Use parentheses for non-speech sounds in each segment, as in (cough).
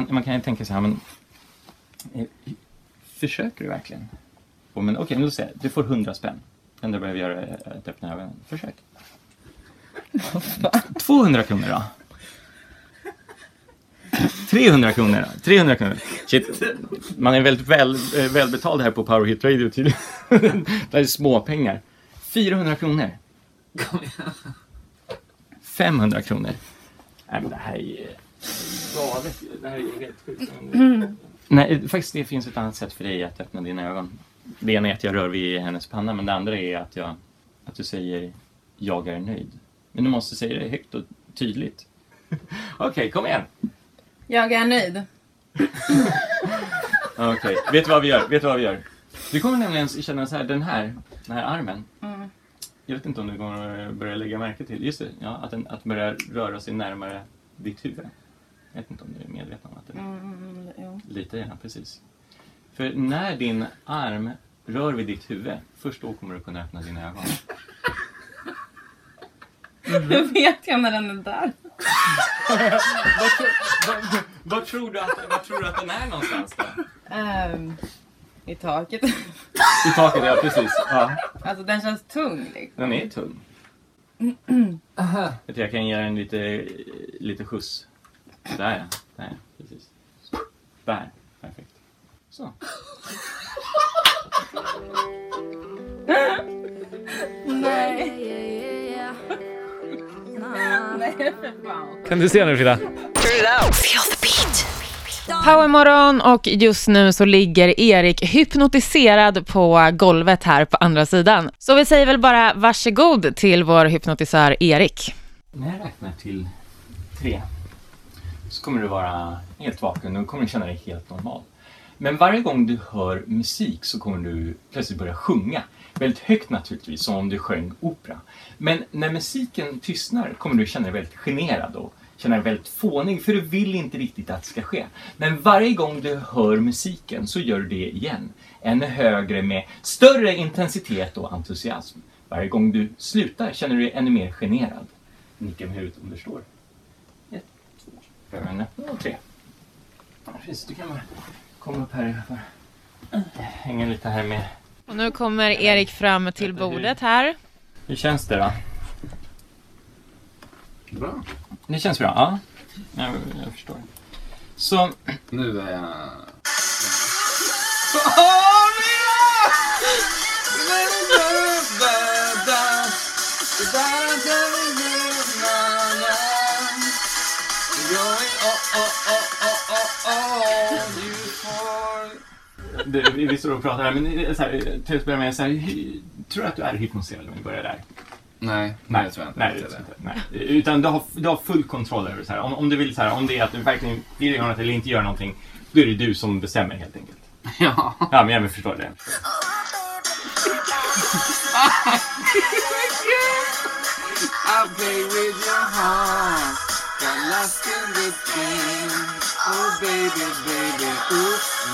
man, man kan ju tänka så här, men eh, försöker du verkligen? Och, men okej, okay, låt säga, du får 100 spänn. Det enda du behöver göra är att öppna ögonen. Försök. 200 kronor då? 300 kronor då? 300 kronor. Shit. Man är väldigt väl, eh, välbetald här på Power Hit Radio tydligen. det här är småpengar. 400 kronor. 500 kronor. Nej men det här är galet. Det här är helt sjukt. Mm. Nej, faktiskt det finns ett annat sätt för dig att öppna dina ögon. Det ena är att jag rör vid hennes panna men det andra är att, jag, att du säger jag är nöjd. Men du måste säga det högt och tydligt. (laughs) Okej, okay, kom igen. Jag är nöjd. (laughs) Okej, okay. vet du vad vi gör? Vet du vad vi gör? Du kommer nämligen känna så här, den här, den här armen. Mm. Jag vet inte om du kommer att börja lägga märke till, just det, ja, att den att börja röra sig närmare ditt huvud. Jag vet inte om du är medveten om att det är mm, ja. Lite grann, precis. För när din arm rör vid ditt huvud, först då kommer du kunna öppna dina ögon. Mm. Hur vet jag när den är där? Var tror, du att, tror du att den är någonstans då? Um, I taket. I taket, ja precis. Ja. Alltså den känns tung liksom. Den är tung. (clears throat) Jag kan ge den lite, lite skjuts. Där ja. Där, precis. Där. Perfekt. Så. Nej. Kan du se nu Frida? Powermorgon och just nu så ligger Erik hypnotiserad på golvet här på andra sidan. Så vi säger väl bara varsågod till vår hypnotisör Erik. När jag räknar till tre så kommer du vara helt vaken och kommer känna dig helt normal. Men varje gång du hör musik så kommer du plötsligt börja sjunga. Väldigt högt naturligtvis, som om du sjöng opera. Men när musiken tystnar kommer du känna dig väldigt generad och känna dig väldigt fånig, för du vill inte riktigt att det ska ske. Men varje gång du hör musiken så gör du det igen. Ännu högre med större intensitet och entusiasm. Varje gång du slutar känner du dig ännu mer generad. Nicka med huvudet om du står. Ett, två, ögonen och tre. Precis, du kan bara komma upp här. Hänga lite här med och nu kommer Erik fram till bordet här. Hur känns det då? Bra. Det känns bra? Ja, jag, jag förstår. Så... Nu är jag... du, vi står och pratar här, men så här, till att börja med, så här, tror du att du är hypnotiserad om vi börjar där? Nej, nej, det tror jag inte. Nej, det inte. Nej. Utan du har, du har full kontroll över det. Om, om du vill, så här, om det är att du verkligen vill göra något eller inte göra någonting, då är det du som bestämmer helt enkelt. Ja. Ja, men jag förstår det. (laughs) I play with your heart lost in the game Oh baby, baby,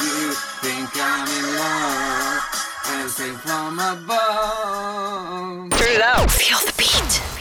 you think I'm in love? And sing from above. Turn it out, feel the beat